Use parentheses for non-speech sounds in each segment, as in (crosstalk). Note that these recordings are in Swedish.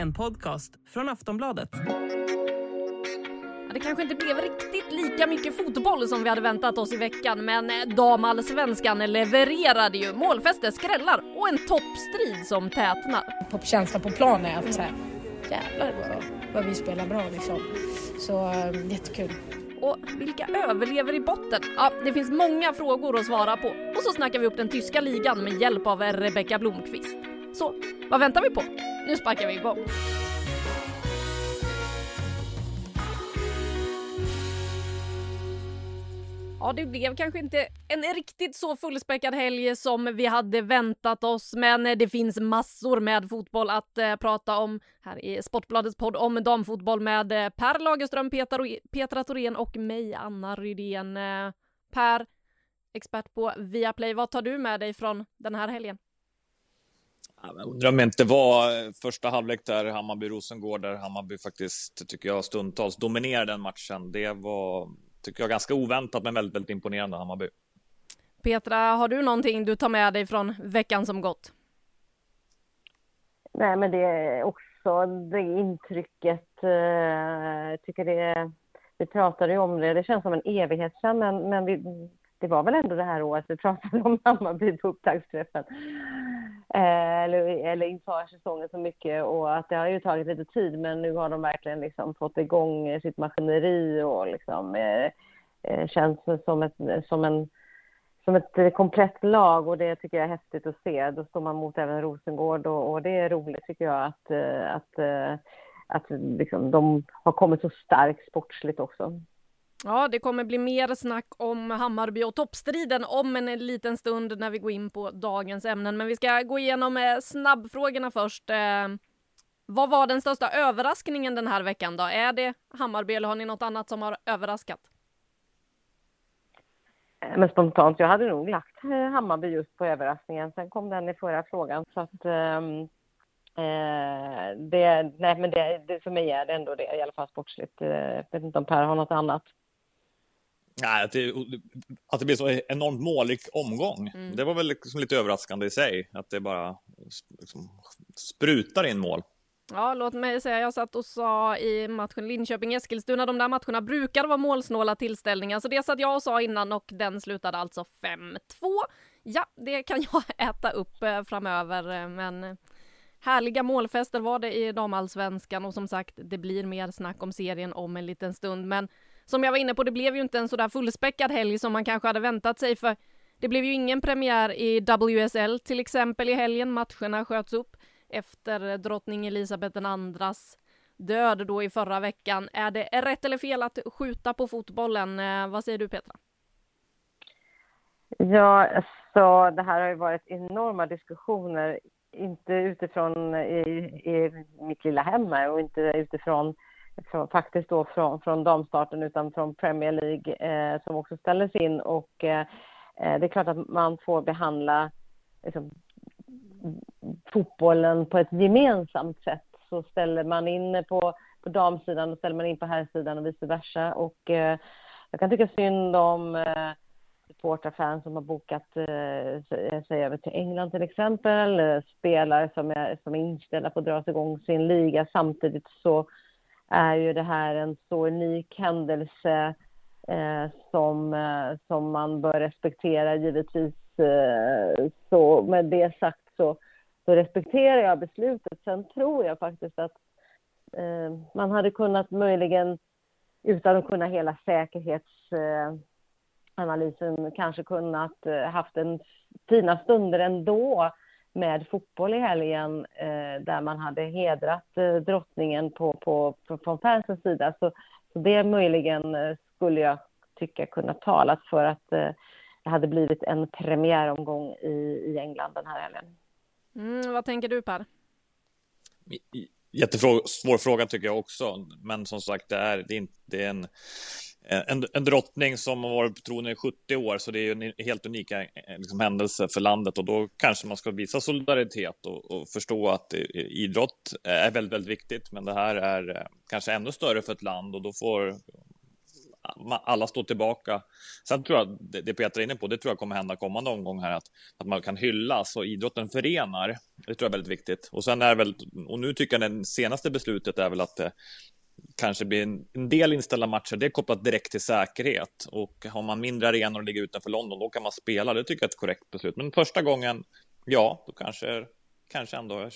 En podcast från Aftonbladet. Det kanske inte blev riktigt lika mycket fotboll som vi hade väntat oss i veckan, men eh, damallsvenskan levererade ju målfäste, skrällar och en toppstrid som tätnar. Toppkänsla på plan är att så här, jävlar vad, vad vi spelar bra liksom. Så äh, jättekul. Och vilka överlever i botten? Ja, det finns många frågor att svara på. Och så snackar vi upp den tyska ligan med hjälp av Rebecka Blomqvist. Så, vad väntar vi på? Nu sparkar vi igång. Ja, det blev kanske inte en riktigt så fullspäckad helg som vi hade väntat oss, men det finns massor med fotboll att eh, prata om här i Sportbladets podd om damfotboll med eh, Per Lagerström, Petra, Petra Thorén och mig, Anna Rydén. Eh, per, expert på Viaplay, vad tar du med dig från den här helgen? Jag undrar om det inte var första halvlek där Hammarby-Rosengård, där Hammarby faktiskt, tycker jag, stundtals dominerade den matchen. Det var tycker jag, ganska oväntat men väldigt, väldigt imponerande Hammarby. Petra, har du någonting du tar med dig från veckan som gått? Nej, men det är också det intrycket. Jag tycker det, vi pratade ju om det, det känns som en evighet sedan, men, men vi, det var väl ändå det här året vi pratade om Hammarby på upptaktsträffen. Eh, eller, eller inför säsongen så mycket och att det har ju tagit lite tid men nu har de verkligen liksom fått igång eh, sitt maskineri och liksom eh, eh känns som ett, som, en, som ett komplett lag och det tycker jag är häftigt att se. Då står man mot även Rosengård och, och det är roligt tycker jag att, att, att, att liksom, de har kommit så starkt sportsligt också. Ja, det kommer bli mer snack om Hammarby och toppstriden om en liten stund när vi går in på dagens ämnen. Men vi ska gå igenom eh, snabbfrågorna först. Eh, vad var den största överraskningen den här veckan då? Är det Hammarby eller har ni något annat som har överraskat? Eh, men spontant, jag hade nog lagt Hammarby just på överraskningen. Sen kom den i förra frågan så att um, eh, det, nej men det, det, för mig är det ändå det, i alla fall sportsligt. Jag vet inte om Per har något annat. Nej, att det, att det blir så enormt målig omgång. Mm. Det var väl liksom lite överraskande i sig, att det bara liksom sprutar in mål. Ja, låt mig säga, jag satt och sa i matchen Linköping-Eskilstuna, de där matcherna brukar vara målsnåla tillställningar, så det satt jag och sa innan och den slutade alltså 5-2. Ja, det kan jag (laughs) äta upp framöver, men härliga målfester var det i damallsvenskan och som sagt, det blir mer snack om serien om en liten stund, men som jag var inne på, det blev ju inte en sådär fullspäckad helg som man kanske hade väntat sig för det blev ju ingen premiär i WSL till exempel i helgen. Matcherna sköts upp efter drottning Elisabeth IIs död då i förra veckan. Är det rätt eller fel att skjuta på fotbollen? Eh, vad säger du Petra? Ja, så det här har ju varit enorma diskussioner, inte utifrån i, i mitt lilla hem och inte utifrån från, faktiskt då från, från damstarten utan från Premier League eh, som också ställdes in och eh, eh, det är klart att man får behandla liksom, fotbollen på ett gemensamt sätt. Så ställer man in på, på damsidan och ställer man in på herrsidan och vice versa. Och eh, jag kan tycka synd om eh, supporterfans som har bokat eh, sig över till England till exempel, eh, spelare som är, som är inställda på att dra igång sin liga. Samtidigt så är ju det här en så unik händelse eh, som, eh, som man bör respektera givetvis. Eh, så med det sagt så, så respekterar jag beslutet. Sen tror jag faktiskt att eh, man hade kunnat möjligen, utan att kunna hela säkerhetsanalysen, kanske kunnat eh, haft en fina stunder ändå med fotboll i helgen eh, där man hade hedrat eh, drottningen på, på, på, från fansens sida. Så, så det möjligen eh, skulle jag tycka kunna talat för att, eh, det hade blivit en premiäromgång i, i England den här helgen. Mm, vad tänker du Per? Jättesvår fråga tycker jag också, men som sagt det är, det är, inte, det är en, Eh, en, en drottning som har varit på tronen i 70 år, så det är ju en helt unik eh, liksom, händelse för landet och då kanske man ska visa solidaritet och, och, förstå att eh, idrott är väldigt, väldigt viktigt, men det här är kanske ännu större för ett land och då får alla står tillbaka. Sen tror jag, det Peter är inne på, det tror jag kommer hända kommande omgång här, att, att man kan hyllas och idrotten förenar. Det tror jag är väldigt viktigt. Och sen är väl, och nu tycker jag det senaste beslutet är väl att kanske blir en, en del inställda matcher, det är kopplat direkt till säkerhet. Och har man mindre arenor och ligger utanför London, då kan man spela. Det tycker jag är ett korrekt beslut. Men första gången, ja, då kanske, kanske ändå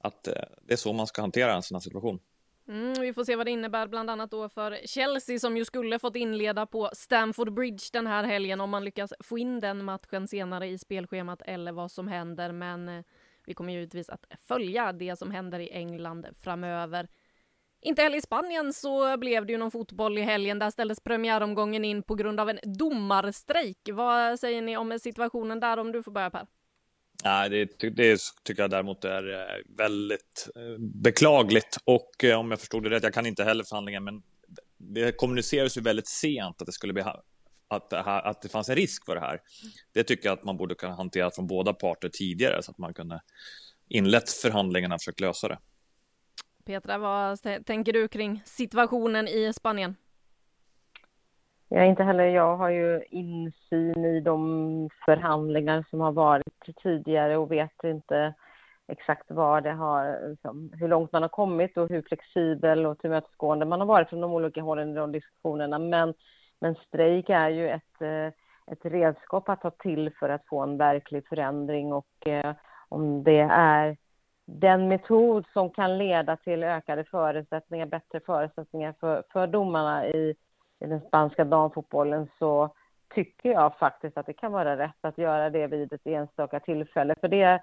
att eh, det är så man ska hantera en sån här situation. Mm, vi får se vad det innebär bland annat då för Chelsea som ju skulle fått inleda på Stamford Bridge den här helgen om man lyckas få in den matchen senare i spelschemat eller vad som händer. Men eh, vi kommer givetvis att följa det som händer i England framöver. Inte heller i Spanien så blev det ju någon fotboll i helgen. Där ställdes premiäromgången in på grund av en domarstrejk. Vad säger ni om situationen där om du får börja Per? Nej, det, det, tycker jag däremot är eh, väldigt eh, beklagligt och eh, om jag förstod det rätt, jag kan inte heller förhandlingen, men det kommunicerades ju väldigt sent att det skulle bli att det, här, att det fanns en risk för det här. Det tycker jag att man borde kunna hantera från båda parter tidigare så att man kunde inlett förhandlingarna och försökt lösa det. Petra, vad tänker du kring situationen i Spanien? Ja, inte heller jag har ju insyn i de förhandlingar som har varit tidigare och vet inte exakt vad det har, liksom, hur långt man har kommit och hur flexibel och tillmötesgående man har varit från de olika hållen i de diskussionerna. Men, men strejk är ju ett, eh, ett redskap att ta till för att få en verklig förändring och eh, om det är den metod som kan leda till ökade förutsättningar, bättre förutsättningar för, för domarna i i den spanska damfotbollen så tycker jag faktiskt att det kan vara rätt att göra det vid ett enstaka tillfälle. För det är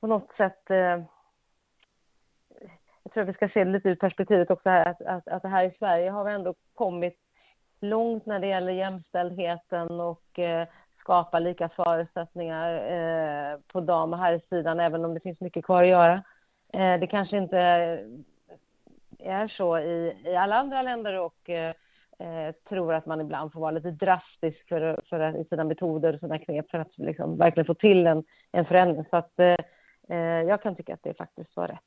på något sätt... Eh, jag tror att vi ska se det lite ur perspektivet också här, att, att, att här i Sverige har vi ändå kommit långt när det gäller jämställdheten och eh, skapa lika förutsättningar eh, på dam och herrsidan, även om det finns mycket kvar att göra. Eh, det kanske inte är så i, i alla andra länder och eh, eh, tror att man ibland får vara lite drastisk för, för att, i sina metoder och sina knep för att liksom verkligen få till en, en förändring. Så att eh, eh jag kan tycka att det faktiskt var rätt.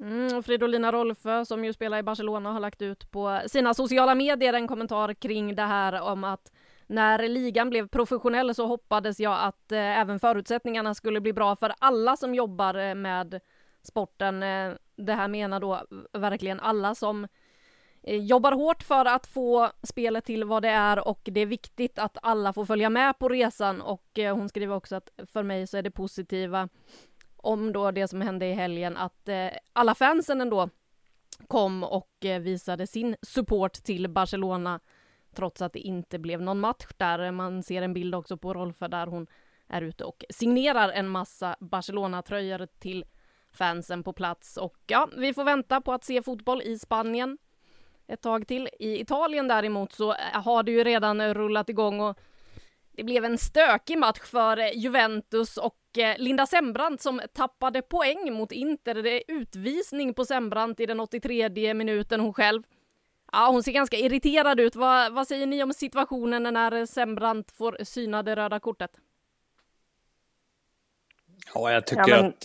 Mm, Fridolina Rolfö som ju spelar i Barcelona har lagt ut på sina sociala medier en kommentar kring det här om att när ligan blev professionell så hoppades jag att eh, även förutsättningarna skulle bli bra för alla som jobbar eh, med sporten. Eh, det här menar då verkligen alla som Eh, jobbar hårt för att få spelet till vad det är och det är viktigt att alla får följa med på resan och eh, hon skriver också att för mig så är det positiva om då det som hände i helgen att eh, alla fansen ändå kom och eh, visade sin support till Barcelona trots att det inte blev någon match där. Man ser en bild också på Rolfö där hon är ute och signerar en massa Barcelona-tröjor till fansen på plats och ja, vi får vänta på att se fotboll i Spanien ett tag till. I Italien däremot så eh, har det ju redan rullat igång och det blev en stökig match för eh, Juventus och eh, Linda Sembrant som tappade poäng mot Inter. Det är utvisning på Sembrant i den 83 minuten hon själv. Ja, hon ser ganska irriterad ut. Vad, vad säger ni om situationen när Sembrant får syna det röda kortet? Ja, jag tycker ja, men, att...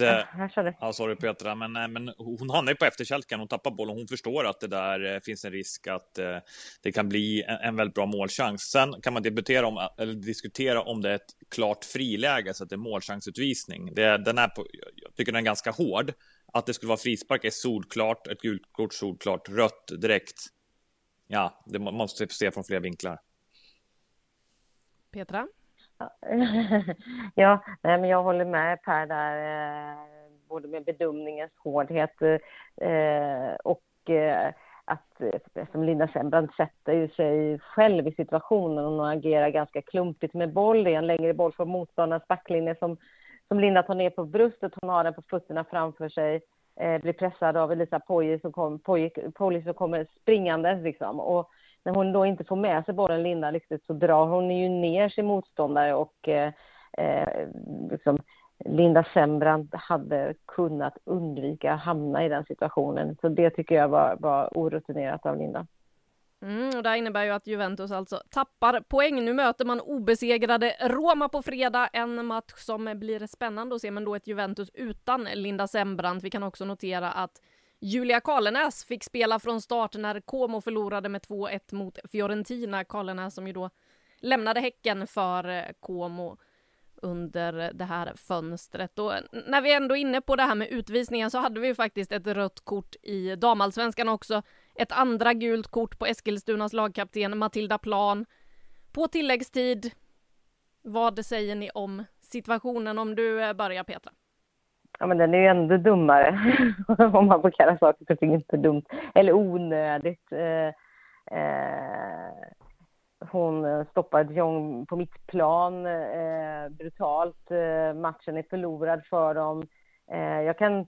Äh, ja, sorry Petra, men, nej, men hon hamnar ju på efterkälken. Hon tappar bollen. Hon förstår att det där äh, finns en risk att äh, det kan bli en, en, väldigt bra målchans. Sen kan man debattera om, eller diskutera om det är ett klart friläge, så att det är målchansutvisning. Det, den är på, jag tycker den är ganska hård. Att det skulle vara frispark är solklart, ett gult kort solklart, rött direkt. Ja, det måste se från flera vinklar. Petra? (laughs) ja, nej, men jag håller med Per där, eh, både med bedömningens hårdhet eh, och eh, att som Linda Sembrant sätter ju sig själv i situationen och agerar ganska klumpigt med boll. Det är en längre boll från motståndarens backlinje som, som Linda tar ner på bröstet. Hon har den på fötterna framför sig. Eh, blir pressad av Elisa Poli som, kom, som kommer springande. Liksom. Och när hon då inte får med sig bollen, Linda, riktigt, så drar hon ju ner sin motståndare och eh, eh, liksom, Linda Sembrant hade kunnat undvika att hamna i den situationen. Så det tycker jag var, var orutinerat av Linda. Mm, och det innebär ju att Juventus alltså tappar poäng. Nu möter man obesegrade Roma på fredag, en match som blir spännande att se, men då ett Juventus utan Linda Sembrant. Vi kan också notera att Julia Karlenäs fick spela från start när Como förlorade med 2-1 mot Fiorentina. Karlenäs som ju då lämnade Häcken för eh, Como under det här fönstret. Och när vi ändå är inne på det här med utvisningen så hade vi ju faktiskt ett rött kort i damallsvenskan också. Ett andra gult kort på Eskilstunas lagkapten Matilda Plan. På tilläggstid. Vad säger ni om situationen? Om du eh, börjar Petra. Ja, men den är ju ändå dummare (laughs) om man får kalla saker för ting inte dumt eller onödigt. Eh, eh, hon stoppar Jong på mitt plan eh, brutalt. Eh, matchen är förlorad för dem. Eh, jag kan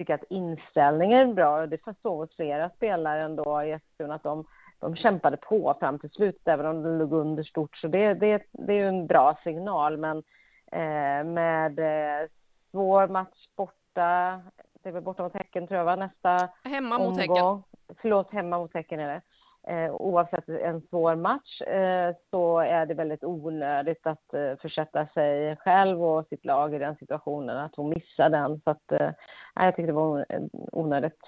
tycka att inställningen är bra. Det förstår hos flera spelare ändå i Eskilstuna att de, de kämpade på fram till slutet även om de låg under stort. Så det, det, det är ju en bra signal. Men eh, med eh, svår match borta, det är väl borta mot Häcken tror jag va? nästa Hemma mot Häcken. Förlåt, hemma mot Häcken är det. Eh, oavsett en svår match eh, så är det väldigt onödigt att eh, försätta sig själv och sitt lag i den situationen, att hon missar den. Så att, eh, jag tyckte det var onödigt.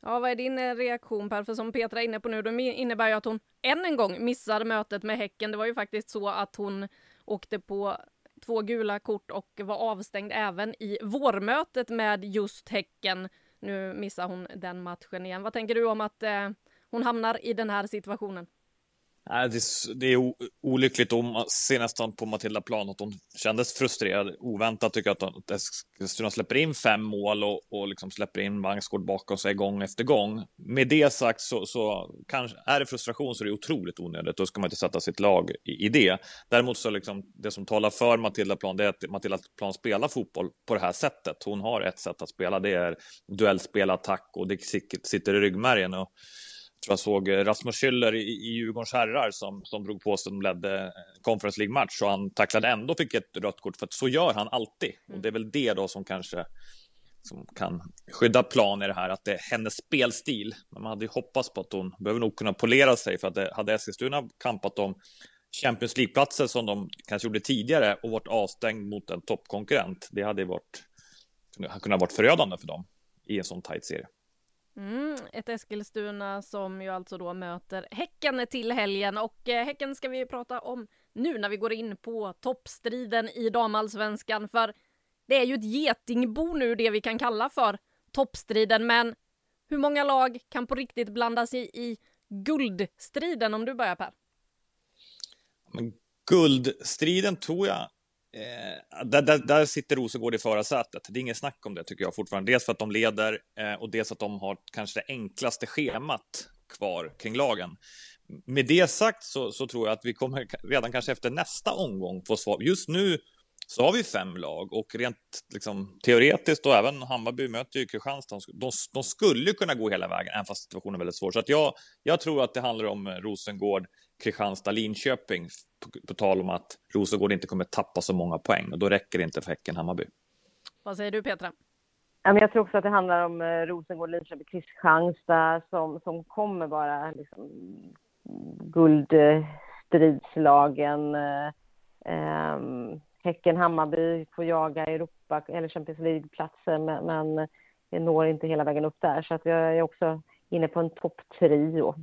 Ja, vad är din eh, reaktion Per? För som Petra är inne på nu, det innebär ju att hon än en gång missar mötet med Häcken. Det var ju faktiskt så att hon åkte på två gula kort och var avstängd även i vårmötet med just Häcken. Nu missar hon den matchen igen. Vad tänker du om att eh, hon hamnar i den här situationen? Det är olyckligt och man ser nästan på Matilda Plan att hon kändes frustrerad. Oväntat tycker jag att Eskilstuna släpper in fem mål och, och liksom släpper in Vangsgård bakom sig gång efter gång. Med det sagt så, så kanske, är det frustration så är det otroligt onödigt. Då ska man inte sätta sitt lag i, i det. Däremot så liksom det som talar för Matilda Plan det är att Matilda Plan spelar fotboll på det här sättet. Hon har ett sätt att spela. Det är duellspel, attack och det sitter i ryggmärgen. Och, tror jag såg eh, Rasmus Schüller i, i Djurgårdens herrar som, som drog på sig, de ledde eh, Conference League-match och han tacklade ändå fick ett rött kort för att så gör han alltid. Mm. Och det är väl det då som kanske som kan skydda plan i det här, att det är hennes spelstil. Men man hade ju hoppats på att hon behöver nog kunna polera sig för att det, hade Eskilstuna kampat om Champions League-platser som de kanske gjorde tidigare och varit avstängd mot en toppkonkurrent. Det hade varit kunnat varit förödande för dem i en sån tajt serie. Mm, ett Eskilstuna som ju alltså då möter Häcken till helgen. Och eh, Häcken ska vi prata om nu när vi går in på toppstriden i damallsvenskan. För det är ju ett getingbo nu det vi kan kalla för toppstriden. Men hur många lag kan på riktigt blanda sig i guldstriden om du börjar Per? Men guldstriden tror jag Eh, där, där, där, sitter Rosengård i förarsätet. Det är inget snack om det tycker jag fortfarande. Dels för att de leder eh, och dels att de har kanske det enklaste schemat kvar kring lagen. Med det sagt så, så, tror jag att vi kommer redan kanske efter nästa omgång få svar. Just nu så har vi fem lag och rent liksom, teoretiskt och även Hammarby möter ju Kristianstad. De, de skulle kunna gå hela vägen, även fast situationen är väldigt svår. Så att jag, jag tror att det handlar om eh, Rosengård, Kristianstad, Linköping på, på tal om att Rosengård inte kommer tappa så många poäng och då räcker det inte för Häcken Hammarby. Vad säger du Petra? Jag tror också att det handlar om eh, Rosengård, Linköping, Kristianstad som, som kommer vara liksom, guldstridslagen. Eh, ehm, Häcken, Hammarby får jaga Europa eller Champions League-platser men, men når inte hela vägen upp där. Så att jag är också inne på en topptrio.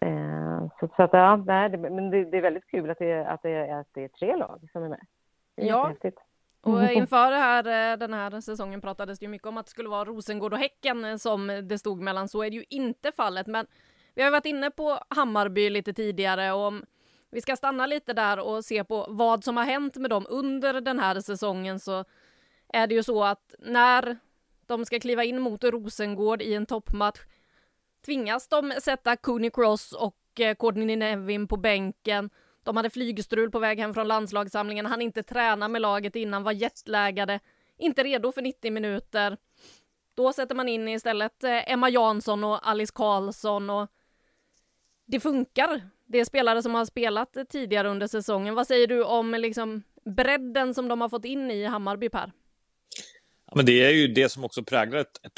Eh, så, så att, ja, nej, det, men det, det, är väldigt kul att det, att, det, att det är tre lag som är med. Är ja. Och inför här, eh, den här säsongen pratades det ju mycket om att det skulle vara Rosengård och Häcken eh, som det stod mellan. Så är det ju inte fallet. Men vi har varit inne på Hammarby lite tidigare och om vi ska stanna lite där och se på vad som har hänt med dem under den här säsongen så är det ju så att när de ska kliva in mot Rosengård i en toppmatch tvingas de sätta Cooney Cross och eh, Courtney Nevin på bänken. De hade flygstrul på väg hem från landslagssamlingen, han inte träna med laget innan, var jetlaggade, inte redo för 90 minuter. Då sätter man in istället eh, Emma Jansson och Alice Karlsson och det funkar. Det är spelare som har spelat tidigare under säsongen. Vad säger du om liksom bredden som de har fått in i Hammarby, Per? Ja, men det är ju det som också präglar ett, ett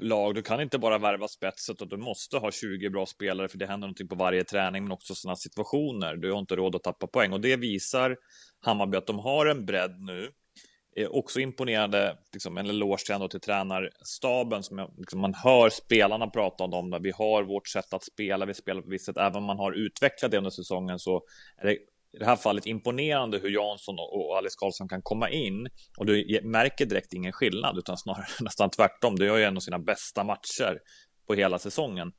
lag, Du kan inte bara värva spetset och du måste ha 20 bra spelare för det händer någonting på varje träning, men också sådana situationer. Du har inte råd att tappa poäng och det visar Hammarby att de har en bredd nu är också imponerande, liksom, en eloge till tränarstaben som liksom, man hör spelarna prata om dem. Där vi har vårt sätt att spela, vi spelar på visst sätt. Även om man har utvecklat det under säsongen så är det i det här fallet imponerande hur Jansson och Alice Karlsson kan komma in och du märker direkt ingen skillnad utan snarare (laughs) nästan tvärtom. Det gör ju en av sina bästa matcher på hela säsongen.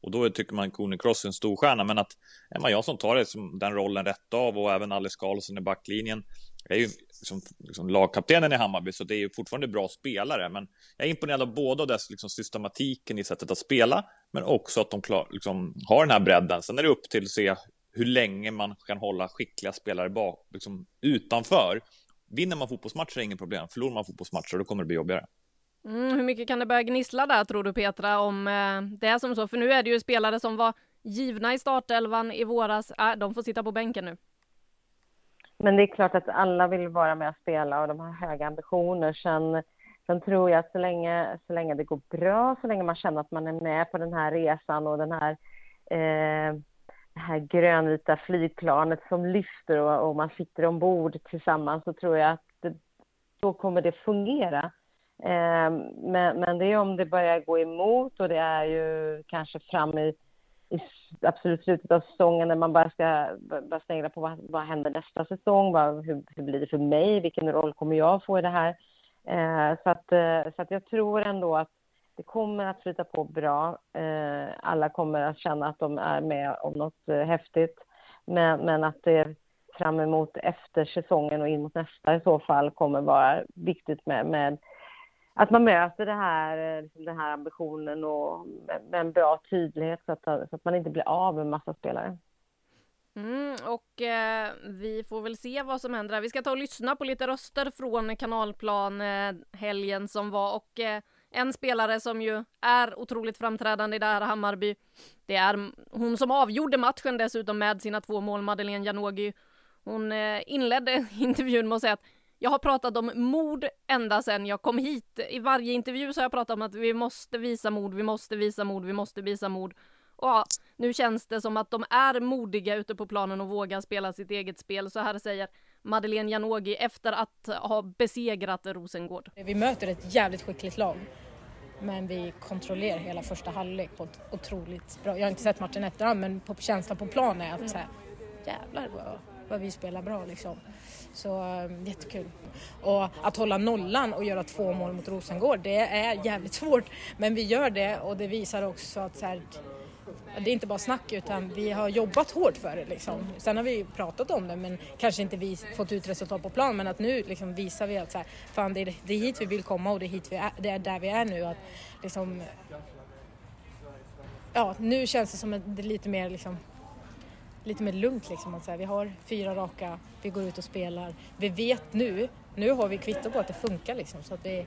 Och då tycker man Kone Cross är en stor stjärna, men att Emma Jansson tar det som den rollen rätt av och även Alice Karlsson i backlinjen är ju liksom, liksom lagkaptenen i Hammarby, så det är ju fortfarande bra spelare. Men jag är imponerad av både dess liksom, systematiken i sättet att spela, men också att de klar, liksom, har den här bredden. Sen är det upp till att se hur länge man kan hålla skickliga spelare bak, liksom, utanför. Vinner man fotbollsmatcher är inget problem. Förlorar man fotbollsmatcher då kommer det bli jobbigare. Mm, hur mycket kan det börja gnissla där tror du Petra om eh, det är som så? För nu är det ju spelare som var givna i startelvan i våras. Äh, de får sitta på bänken nu. Men det är klart att alla vill vara med och spela och de har höga ambitioner. Sen, sen tror jag att så länge, så länge det går bra, så länge man känner att man är med på den här resan och den här, eh, det här grönvita flygplanet som lyfter och, och man sitter ombord tillsammans så tror jag att det, då kommer det fungera. Eh, men, men det är om det börjar gå emot och det är ju kanske fram i i absolut slutet av säsongen när man bara ska bara snegla på vad, vad händer nästa säsong, vad, hur, hur blir det för mig, vilken roll kommer jag få i det här? Eh, så, att, eh, så att jag tror ändå att det kommer att flyta på bra. Eh, alla kommer att känna att de är med om något eh, häftigt, men, men att det fram emot efter säsongen och in mot nästa i så fall kommer vara viktigt med, med att man möter det här, eh, liksom den här ambitionen och med en bra tydlighet så att, så att man inte blir av med en massa spelare. Mm, och eh, vi får väl se vad som händer. Vi ska ta och lyssna på lite röster från kanalplan eh, helgen som var och eh, en spelare som ju är otroligt framträdande i det här Hammarby. Det är hon som avgjorde matchen dessutom med sina två mål, Madeleine Janogy. Hon eh, inledde (laughs) intervjun med att säga att jag har pratat om mod ända sedan jag kom hit. I varje intervju så har jag pratat om att vi måste visa mod, vi måste visa mod, vi måste visa mod. Och ja, nu känns det som att de är modiga ute på planen och vågar spela sitt eget spel. Så här säger Madeleine Janogy efter att ha besegrat Rosengård. Vi möter ett jävligt skickligt lag. Men vi kontrollerar hela första halvlek på ett otroligt bra... Jag har inte sett matchen efterhand men på känslan på planen är att mm. så här, jävlar vad, vad vi spelar bra liksom. Så ehm, jättekul. Och att hålla nollan och göra två mål mot Rosengård, det är jävligt (laughs) svårt. Men vi gör det och det visar också att så här, det är inte bara snack utan vi har jobbat hårt för det. Liksom. Sen har vi pratat om det men kanske inte vi fått ut resultat på plan men att nu liksom visar vi att så här, fan, det, är, det är hit vi vill komma och det är, hit vi är, det är där vi är nu. Att, liksom, ja, nu känns det som att det är lite mer liksom, lite mer lugnt liksom. Att så vi har fyra raka, vi går ut och spelar. Vi vet nu, nu har vi kvitto på att det funkar liksom så att vi,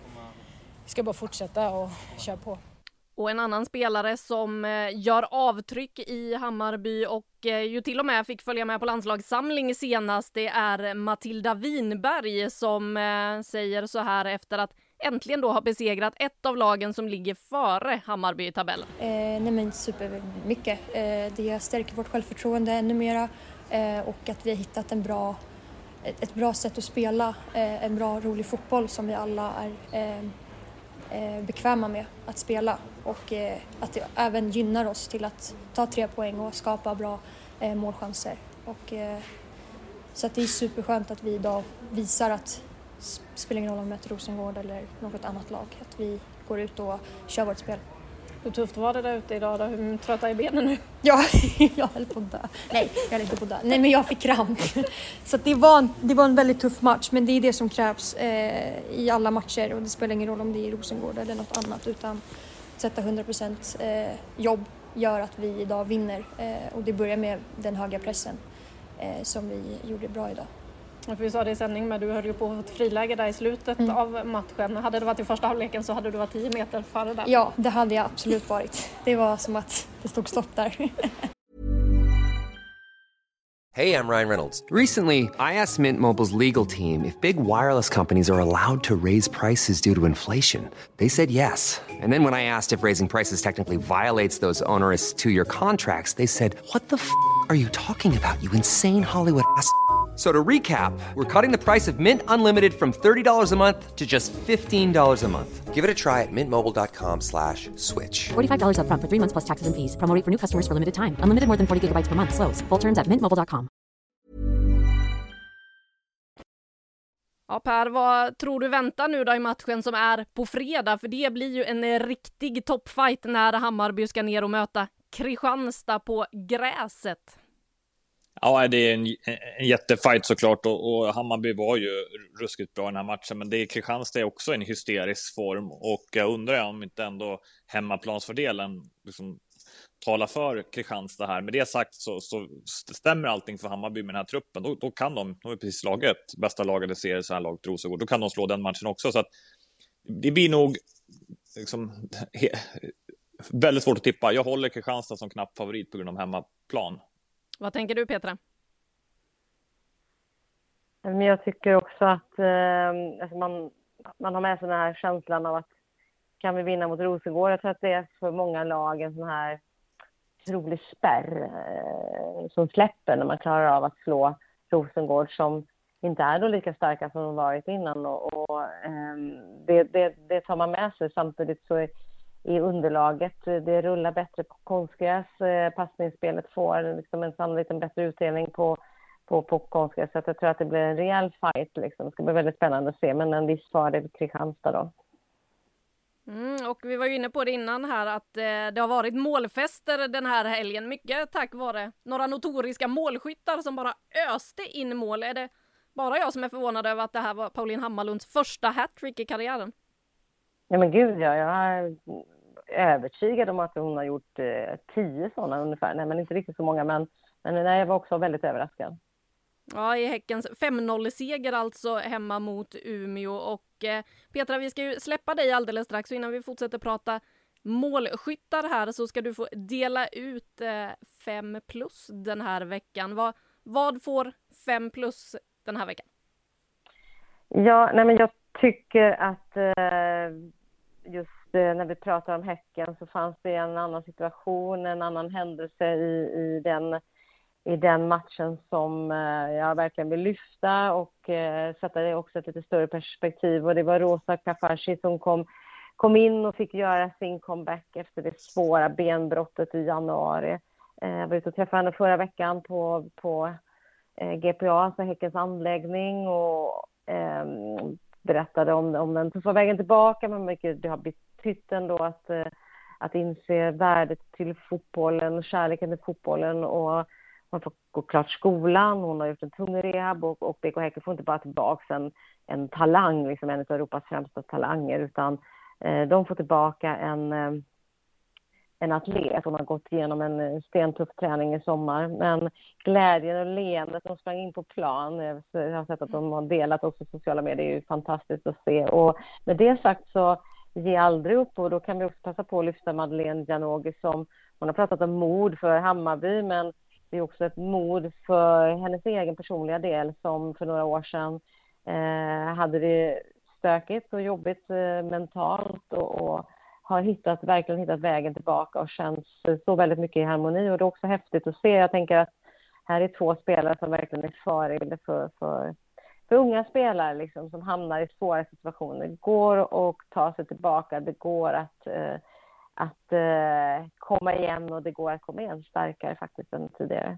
vi ska bara fortsätta och köra på. Och en annan spelare som eh, gör avtryck i Hammarby och eh, ju till och med fick följa med på landslagssamling senast, det är Matilda Winberg som eh, säger så här efter att äntligen då har besegrat ett av lagen som ligger före Hammarby i tabellen? Eh, nej men supermycket. Eh, det stärker vårt självförtroende ännu mera eh, och att vi har hittat en bra, ett, ett bra sätt att spela, eh, en bra rolig fotboll som vi alla är eh, Eh, bekväma med att spela och eh, att det även gynnar oss till att ta tre poäng och skapa bra eh, målchanser. Och, så att det är superskönt att vi idag visar att det spelar ingen roll om vi möter Rosengård eller något annat lag, att vi går ut och kör vårt spel. Hur tufft var det där ute idag då? Hur trötta är benen nu? (laughs) Ja, jag höll på att dö. Nej, jag höll inte på att dö. Nej, men jag fick kramp. (laughs) Så det, var en, det var en väldigt tuff match, men det är det som krävs eh, i alla matcher och det spelar ingen roll om det är Rosengård eller något annat utan att sätta 100 procent eh, jobb gör att vi idag vinner eh, och det börjar med den höga pressen eh, som vi gjorde bra idag. För vi sa det i sändning, men du höll ju på att få friläge där i slutet mm. av matchen. Hade det varit i första halvleken så hade du varit 10 meter före där. Ja, det hade jag absolut varit. Det var som att det stod stopp där. (laughs) Hey, I'm Ryan Reynolds. Recently, I asked Mint Mobile's legal team if big wireless companies are allowed to raise prices due to inflation. They said yes. And then when I asked if raising prices technically violates those onerous two year contracts, they said, What the f are you talking about, you insane Hollywood ass? So to recap, we're cutting the price of Mint Unlimited from $30 a month to just $15 a month. Give it a try at mintmobile.com slash switch. $45 upfront for three months plus taxes and fees. Promo rate for new customers for limited time. Unlimited more than 40 gigabytes per month. Slows. Full terms at mintmobile.com. Ja Per, vad tror du väntar nu då i matchen som är på fredag? För det blir ju en riktig toppfight när Hammarby ska ner och möta Kristianstad på gräset. Ja, det är en, en jättefight såklart och, och Hammarby var ju ruskigt bra i den här matchen, men det är Kristianstad är också i en hysterisk form och jag undrar om inte ändå hemmaplansfördelen liksom talar för Kristianstad här. Med det sagt så, så stämmer allting för Hammarby med den här truppen. Då, då kan de, de har precis slagit bästa laget i serien så här långt, Rosengård. Då kan de slå den matchen också. Så att det blir nog liksom, he, väldigt svårt att tippa. Jag håller Kristianstad som knapp favorit på grund av hemmaplan. Vad tänker du Petra? Men jag tycker också att eh, alltså man, man har med sig den här känslan av att kan vi vinna mot Rosengård? Jag tror att det är för många lag en sån här otrolig spärr eh, som släpper när man klarar av att slå Rosengård som inte är då lika starka som de varit innan. Och, och eh, det, det, det, tar man med sig. Samtidigt så är, i underlaget, det rullar bättre på konstgräs. Eh, passningsspelet får liksom en sannolikt en bättre utdelning på på, på konstgräs. Så jag tror att det blir en rejäl fight. Liksom. Det ska bli väldigt spännande att se, men en viss fördel Kristianstad då. Mm, och vi var ju inne på det innan här att eh, det har varit målfester den här helgen. Mycket tack vare några notoriska målskyttar som bara öste in mål. Är det bara jag som är förvånad över att det här var Pauline Hammarlunds första hattrick i karriären? Ja men gud ja, jag är övertygad om att hon har gjort eh, tio sådana ungefär. Nej men inte riktigt så många men, men nej, jag var också väldigt överraskad. Ja, i Häckens 5-0-seger alltså hemma mot Umeå. Och eh, Petra, vi ska ju släppa dig alldeles strax. Så innan vi fortsätter prata målskyttar här så ska du få dela ut eh, 5 plus den här veckan. Vad, vad får 5 plus den här veckan? Ja, nej men jag tycker att eh, just eh, när vi pratar om Häcken så fanns det en annan situation, en annan händelse i, i den i den matchen som eh, jag verkligen vill lyfta och eh, sätta det också ett lite större perspektiv. Och det var Rosa Kafashi som kom, kom in och fick göra sin comeback efter det svåra benbrottet i januari. Jag var ute och träffade henne förra veckan på, på GPA, alltså Häckens anläggning och eh, berättade om, om den. Tuffa vägen tillbaka, men mycket det har betytt ändå att, eh, att inse värdet till fotbollen kärleken till fotbollen. Och hon får gå klart skolan, hon har gjort en tung rehab och, och BK Häcken får inte bara tillbaka en, en talang, liksom en av Europas främsta talanger, utan eh, de får tillbaka en, eh, en atlet. Hon har gått igenom en eh, stentuff träning i sommar. Men glädjen och leendet, de sprang in på plan. Eh, jag har sett att de har delat också sociala medier, det är ju fantastiskt att se. Och med det sagt så ge aldrig upp och då kan vi också passa på att lyfta Madeleine Janogy som hon har pratat om mod för Hammarby men det är också ett mod för hennes egen personliga del som för några år sedan eh, hade det stökigt och jobbigt eh, mentalt och, och, har hittat, verkligen hittat vägen tillbaka och känns så väldigt mycket i harmoni och det är också häftigt att se. Jag tänker att här är två spelare som verkligen är förebilder för, för, för unga spelare liksom, som hamnar i svåra situationer. Det går att ta sig tillbaka, det går att eh, att eh, komma igen och det går att komma igen starkare faktiskt än tidigare.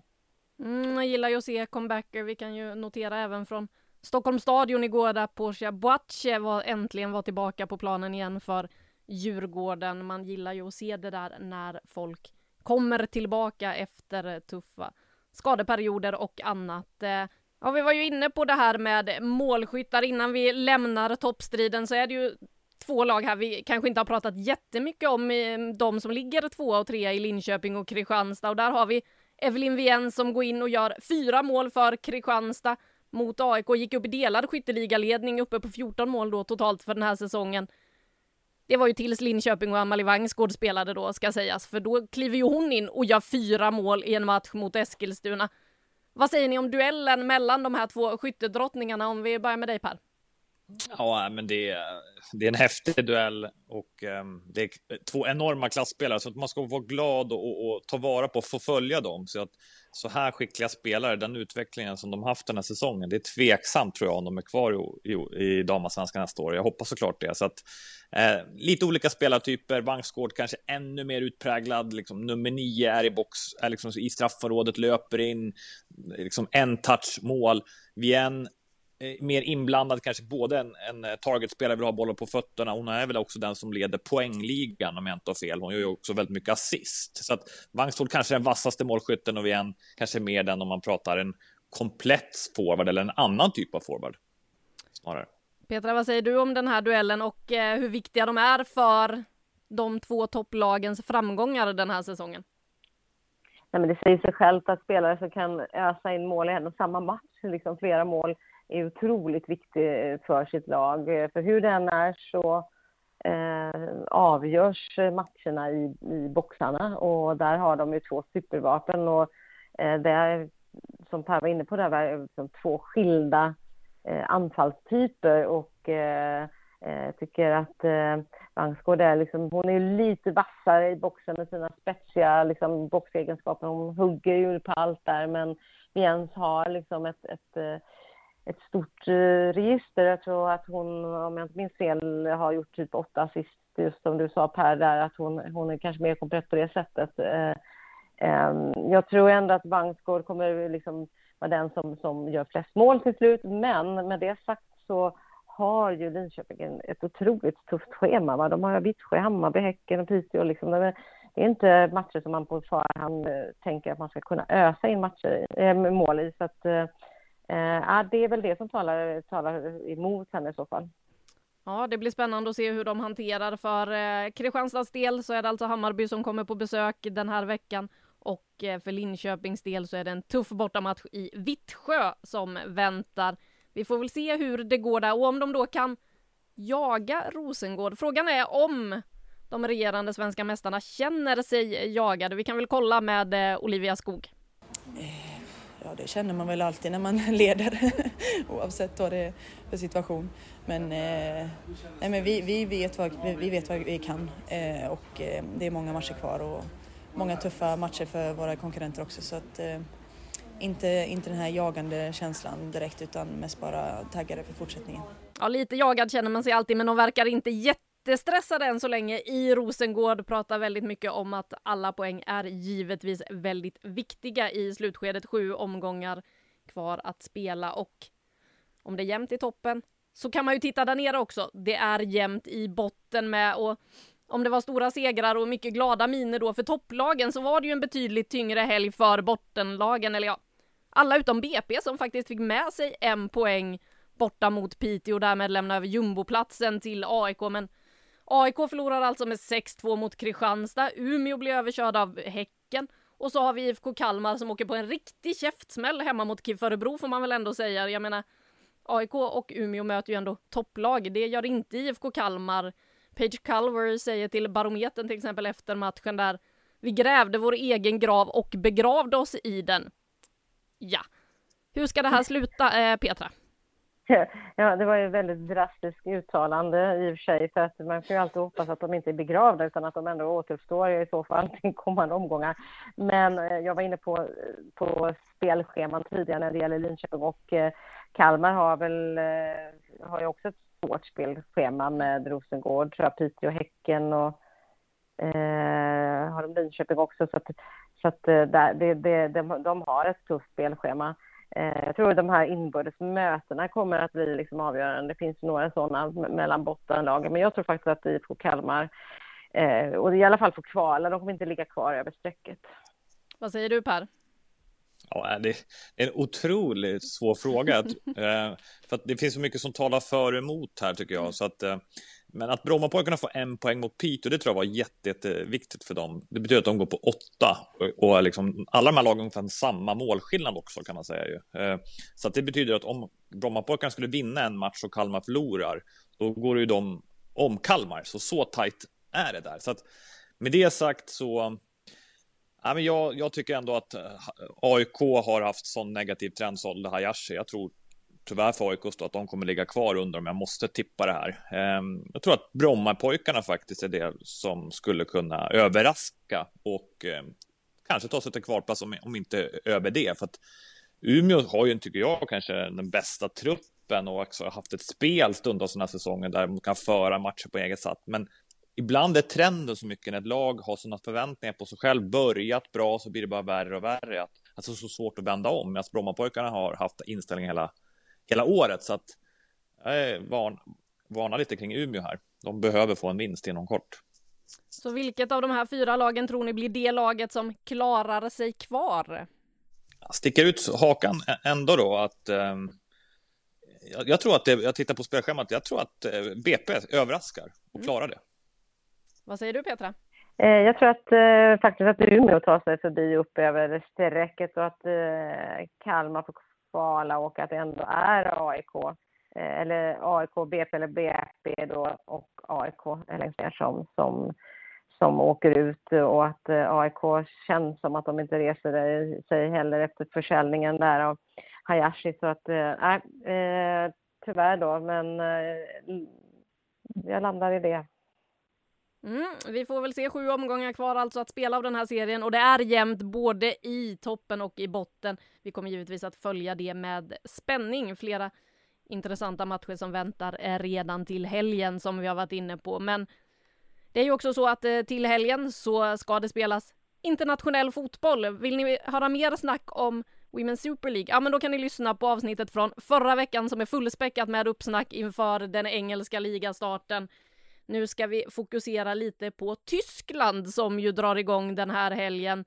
Mm, jag gillar ju att se comebacker. Vi kan ju notera även från Stockholms stadion igår där Portia Boache var, äntligen var tillbaka på planen igen för Djurgården. Man gillar ju att se det där när folk kommer tillbaka efter tuffa skadeperioder och annat. Eh, ja, vi var ju inne på det här med målskyttar. Innan vi lämnar toppstriden så är det ju två lag här vi kanske inte har pratat jättemycket om, eh, de som ligger tvåa och trea i Linköping och Kristianstad och där har vi Evelyn Wien som går in och gör fyra mål för Kristianstad mot AIK, gick upp i delad skytteligaledning uppe på 14 mål då totalt för den här säsongen. Det var ju tills Linköping och Amalie Vangsgård spelade då ska sägas, för då kliver ju hon in och gör fyra mål i en match mot Eskilstuna. Vad säger ni om duellen mellan de här två skyttedrottningarna? Om vi börjar med dig Per. Ja, men det är, det är en häftig duell och um, det är två enorma klassspelare så att man ska vara glad och, och, ta vara på att få följa dem. Så att så här skickliga spelare, den utvecklingen som de haft den här säsongen, det är tveksamt tror jag om de är kvar i, i, i damallsvenskan nästa år. Jag hoppas såklart det. Så att eh, lite olika spelartyper, Vangsgård kanske ännu mer utpräglad, liksom nummer nio är i box, är liksom i straffområdet, löper in, liksom en touch mål. Vien mer inblandad, kanske både en, en eh, targetspelare vill ha bollen på fötterna. Hon är väl också den som leder poängligan om jag inte har fel. Hon gör ju också väldigt mycket assist. Så att Vangsstol kanske är den vassaste målskytten och vi en kanske mer den om man pratar en komplett forward eller en annan typ av forward. Snarare. Petra, vad säger du om den här duellen och eh, hur viktiga de är för de två topplagens framgångar den här säsongen? Nej, men det säger sig självt att spelare som kan ösa in mål i en och samma match, liksom flera mål, är otroligt viktig eh, för sitt lag. Eh, för hur den är så eh, avgörs eh, matcherna i, i boxarna och där har de ju två supervapen och eh, det är som Per var inne på, det var liksom två skilda eh, anfallstyper och eh, tycker att eh, Vangsgård är liksom, hon är lite vassare i boxen med sina spetsiga liksom, boxegenskaper. Hon hugger ju på allt där men Jens har liksom ett, ett ett stort eh, register. Jag tror att hon, om jag inte minns fel, har gjort typ åtta assist, just som du sa Per, där att hon, hon är kanske mer komplett på det sättet. Eh, ehm, jag tror ändå att Bangsgård kommer liksom vara den som, som gör flest mål till slut, men med det sagt så har ju Linköping ett otroligt tufft schema. Va? De har Vittsjö, Hammarby, Häcken och Piteå. Liksom. Det är inte matcher som man på förhand eh, tänker att man ska kunna ösa in matcher, äh, mål i. Så att, Eh, det är väl det som talar, talar emot henne i så fall. Ja, det blir spännande att se hur de hanterar. För eh, Kristianstads del så är det alltså Hammarby som kommer på besök den här veckan och eh, för Linköpings del så är det en tuff bortamatch i Vittsjö som väntar. Vi får väl se hur det går där och om de då kan jaga Rosengård. Frågan är om de regerande svenska mästarna känner sig jagade. Vi kan väl kolla med eh, Olivia Skog. Ja, det känner man väl alltid när man (laughs) leder oavsett vad det är för situation. Men, eh, nej, men vi, vi, vet vad, vi vet vad vi kan eh, och eh, det är många matcher kvar och många tuffa matcher för våra konkurrenter också. Så att, eh, inte, inte den här jagande känslan direkt utan mest bara taggade för fortsättningen. Ja, lite jagad känner man sig alltid men de verkar inte jätte jättestressade än så länge i Rosengård. Pratar väldigt mycket om att alla poäng är givetvis väldigt viktiga i slutskedet. Sju omgångar kvar att spela och om det är jämnt i toppen så kan man ju titta där nere också. Det är jämnt i botten med och om det var stora segrar och mycket glada miner då för topplagen så var det ju en betydligt tyngre helg för bottenlagen, eller ja, alla utom BP som faktiskt fick med sig en poäng borta mot Piteå och därmed lämna över jumboplatsen till AIK, men AIK förlorar alltså med 6-2 mot Kristianstad. Umeå blir överkörd av Häcken. Och så har vi IFK Kalmar som åker på en riktig käftsmäll hemma mot KIF Örebro får man väl ändå säga. Jag menar, AIK och Umeå möter ju ändå topplag. Det gör inte IFK Kalmar. Page Culver säger till Barometern till exempel efter matchen där vi grävde vår egen grav och begravde oss i den. Ja. Hur ska det här sluta, eh, Petra? (laughs) Ja, det var ju väldigt drastiskt uttalande i och för sig, för att man får ju alltid hoppas att de inte är begravda utan att de ändå återuppstår i så fall till kommande omgångar. Men eh, jag var inne på, eh, på spelscheman tidigare när det gäller Linköping och eh, Kalmar har väl, har ju också ett svårt spelschema med Rosengård, tror jag, Piteå, Häcken och eh, har de Linköping också. Så att, så att där, det, det, de, de har ett tufft spelschema. Eh, jag tror att de här inbördes mötena kommer att bli liksom avgörande. Det finns några sådana mellan bottenlagen, men jag tror faktiskt att IFK Kalmar, eh, och i alla fall får kvala, de kommer inte ligga kvar över strecket. Vad säger du Per? Ja, det är en otroligt svår fråga. (laughs) Eh, för att det finns så mycket som talar för och emot här tycker jag. Så att, men att Brommapojkarna får en poäng mot Piteå, det tror jag var jätte, jätteviktigt för dem. Det betyder att de går på åtta och liksom, alla de här lagen har samma målskillnad också kan man säga ju. Eh, så att det betyder att om Brommapojkarna skulle vinna en match och Kalmar förlorar, då går det ju de om Kalmar. Så så tajt är det där. Så att med det sagt så Ja, men jag, jag tycker ändå att eh, AIK har haft sån negativ trend, sålde Hayashi. Jag tror tyvärr för AIK att de kommer ligga kvar under om jag måste tippa det här. Ehm, jag tror att Brommapojkarna faktiskt är det som skulle kunna överraska och ehm, kanske ta sig till kvalplats om, om inte över det. För att Umeå har ju, tycker jag, kanske den bästa truppen och också haft ett spel stundtals den här säsongen där de kan föra matcher på eget sätt. Men ibland är trenden så mycket när ett lag har sådana förväntningar på sig själv, börjat bra så blir det bara värre och värre. Att, alltså så svårt att vända om. Medan Brommapojkarna har haft inställning hela, hela året. Så att jag van, varnar lite kring Umeå här. De behöver få en vinst inom kort. Så vilket av de här fyra lagen tror ni blir det laget som klarar sig kvar? Sticker ut hakan ändå då att eh, jag, tror att det, jag tittar på spelschemat, jag tror att eh, BP överraskar och mm. klarar det. Vad säger du Petra? Eh, jag tror att eh, faktiskt att Umeå tar sig förbi upp över strecket och att eh, Kalmar får kvala och att det ändå är AIK eh, eller AIK, BP eller BP då och AIK längst ner som, som, som åker ut och att eh, AIK känns som att de inte reser sig heller efter försäljningen där av Hayashi så att eh, nej, eh, tyvärr då men jag landar i det. Mm, vi får väl se sju omgångar kvar alltså att spela av den här serien och det är jämnt både i toppen och i botten. Vi kommer givetvis att följa det med spänning. Flera intressanta matcher som väntar är redan till helgen som vi har varit inne på. Men det är ju också så att eh, till helgen så ska det spelas internationell fotboll. Vill ni höra mer snack om Women's Super League? Ja, men då kan ni lyssna på avsnittet från förra veckan som är fullspäckat med uppsnack inför den engelska ligastarten. Nu ska vi fokusera lite på Tyskland som ju drar igång den här helgen.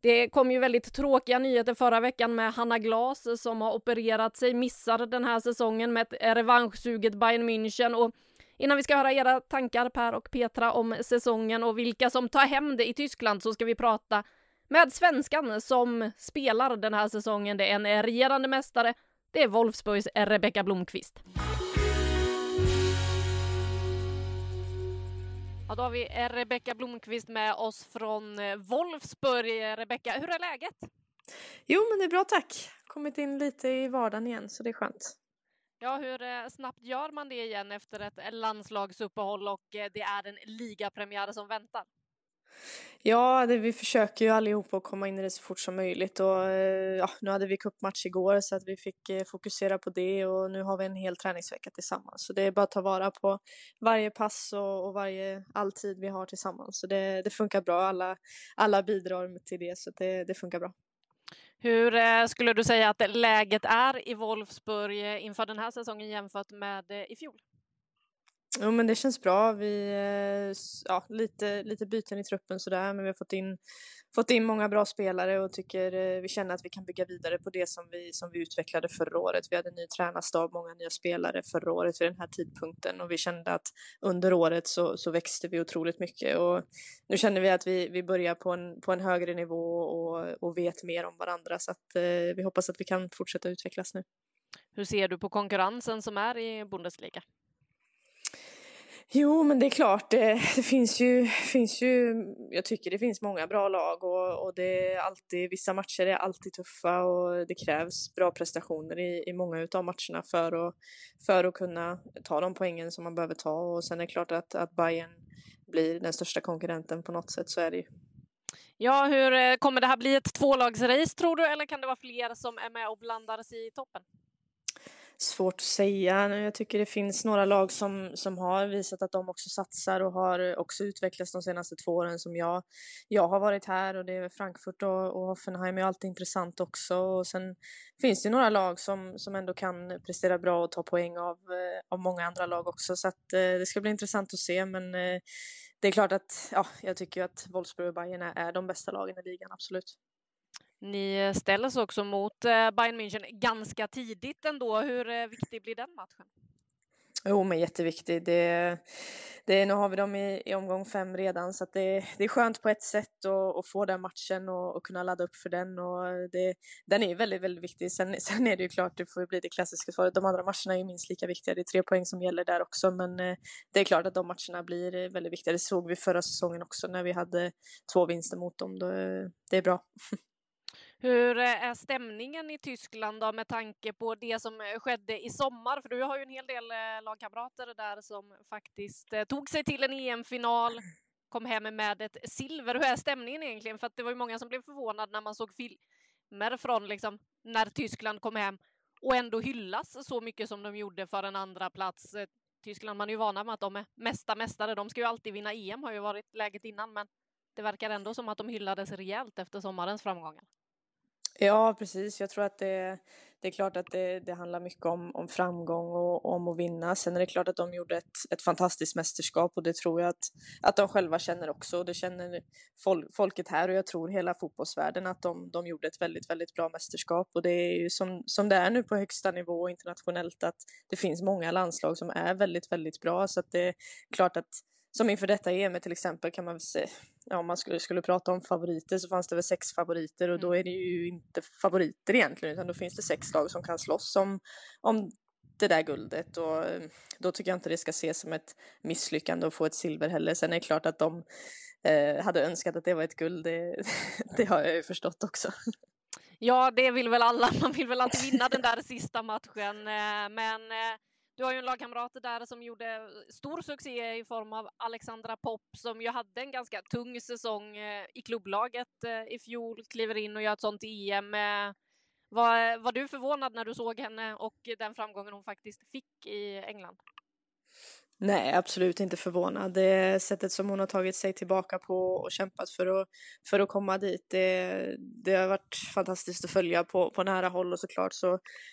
Det kom ju väldigt tråkiga nyheter förra veckan med Hanna Glas som har opererat sig, missar den här säsongen med ett revanschsuget Bayern München och innan vi ska höra era tankar Per och Petra om säsongen och vilka som tar hem det i Tyskland så ska vi prata med svenskan som spelar den här säsongen. Det är en regerande mästare. Det är Wolfsburgs Rebecka Blomqvist. Ja, då har vi Rebecka Blomqvist med oss från eh, Wolfsburg. Rebecka, hur är läget? Jo, men det är bra tack. Kommit in lite i vardagen igen, så det är skönt. Ja, hur eh, snabbt gör man det igen efter ett landslagsuppehåll och eh, det är en ligapremiär som väntar? Ja, det, vi försöker ju allihopa att komma in i det så fort som möjligt och eh, ja, nu hade vi cupmatch igår så att vi fick eh, fokusera på det och nu har vi en hel träningsvecka tillsammans. Så det är bara att ta vara på varje pass och, och varje, all tid vi har tillsammans. Så det, det funkar bra, alla, alla bidrar till det så det, det funkar bra. Hur eh, skulle du säga att läget är i Wolfsburg inför den här säsongen jämfört med i fjol? Jo men det känns bra. Vi, eh, ja, lite, lite byten i truppen sådär men vi har fått in, fått in många bra spelare och tycker eh, vi känner att vi kan bygga vidare på det som vi, som vi utvecklade förra året. Vi hade en ny tränarstab, många nya spelare förra året vid den här tidpunkten och vi kände att under året så, så växte vi otroligt mycket och nu känner vi att vi, vi börjar på en, på en högre nivå och, och vet mer om varandra så att eh, vi hoppas att vi kan fortsätta utvecklas nu. Hur ser du på konkurrensen som är i Bundesliga? Jo, men det är klart, det, det, finns, ju, finns ju, jag tycker det finns många bra lag och, och det är alltid, vissa matcher är alltid tuffa och det krävs bra prestationer i, i många av matcherna för att, för att kunna ta de poängen som man behöver ta och sen är det klart att, att Bayern blir den största konkurrenten på något sätt, så är det ju. Ja, hur eh, kommer det här bli ett tvålagsrace tror du, eller kan det vara fler som är med och blandar sig i toppen? Svårt att säga. Jag tycker det finns några lag som, som har visat att de också satsar och har också utvecklats de senaste två åren som jag. Jag har varit här och det är Frankfurt och, och Hoffenheim är alltid intressant också. Och sen finns det några lag som, som ändå kan prestera bra och ta poäng av, eh, av många andra lag också. Så att, eh, det ska bli intressant att se men eh, det är klart att ja, jag tycker att Wolfsburg och Bayern är, är de bästa lagen i ligan, absolut. Ni eh, ställs också mot eh, Bayern München ganska tidigt ändå. Hur eh, viktig blir den matchen? Jo, men jätteviktig. Det, det, nu har vi dem i, i omgång fem redan så att det, det är skönt på ett sätt att, att få den matchen och, och, kunna ladda upp för den. Och det, den är väldigt, väldigt viktig. Sen, sen är det ju klart, det får bli det klassiska svaret. De andra matcherna är minst lika viktiga. Det är tre poäng som gäller där också, men det är klart att de matcherna blir väldigt viktiga. Det såg vi förra säsongen också när vi hade två vinster mot dem. Det är bra. (laughs) Hur eh, är stämningen i Tyskland då med tanke på det som eh, skedde i sommar? För du har ju en hel del eh, lagkamrater där som faktiskt tog sig till en EM-final, kom hem med ett silver. Hur är stämningen egentligen? För att det var ju många som blev förvånade när man såg filmer från liksom när Tyskland kom hem och ändå hyllas så mycket som de gjorde för en andra plats. Tyskland, man är ju vana med att de är mesta mästare. De ska ju alltid vinna EM, har ju varit läget innan, men det verkar ändå som att de hyllades rejält efter sommarens framgångar. Ja, precis. Jag tror att det, det är klart att det, det handlar mycket om, om framgång och om att vinna. Sen är det klart att de gjorde ett, ett fantastiskt mästerskap och det tror jag att, att de själva känner också. Och det känner fol, folket här och jag tror hela fotbollsvärlden att de, de gjorde ett väldigt, väldigt bra mästerskap. Och det är ju som, som det är nu på högsta nivå internationellt att det finns många landslag som är väldigt, väldigt bra. Så att det är klart att som inför detta EM till exempel kan man väl säga, ja om man skulle, skulle prata om favoriter så fanns det väl sex favoriter och då mm. är det ju inte favoriter egentligen utan då finns det sex lag som kan slåss om, om det där guldet och eh, då tycker jag inte det ska ses som ett misslyckande att få ett silver heller. Sen är det klart att de eh, hade önskat att det var ett guld, det, (laughs) det har jag ju förstått också. Ja, det vill väl alla. Man vill väl alltid vinna den där sista matchen, eh, men eh, du har ju en lagkamrat där som gjorde stor succé i form av Alexandra Popp som ju hade en ganska tung säsong eh, i klubblaget eh, i fjol, kliver in och gör ett sånt EM. Eh, var, var du förvånad när du såg henne och den framgången hon faktiskt fick i England? Nej, absolut inte förvånad. Det sättet som hon har tagit sig tillbaka på och kämpat för att, för att komma dit, det, det har varit fantastiskt att följa på, på nära håll och såklart så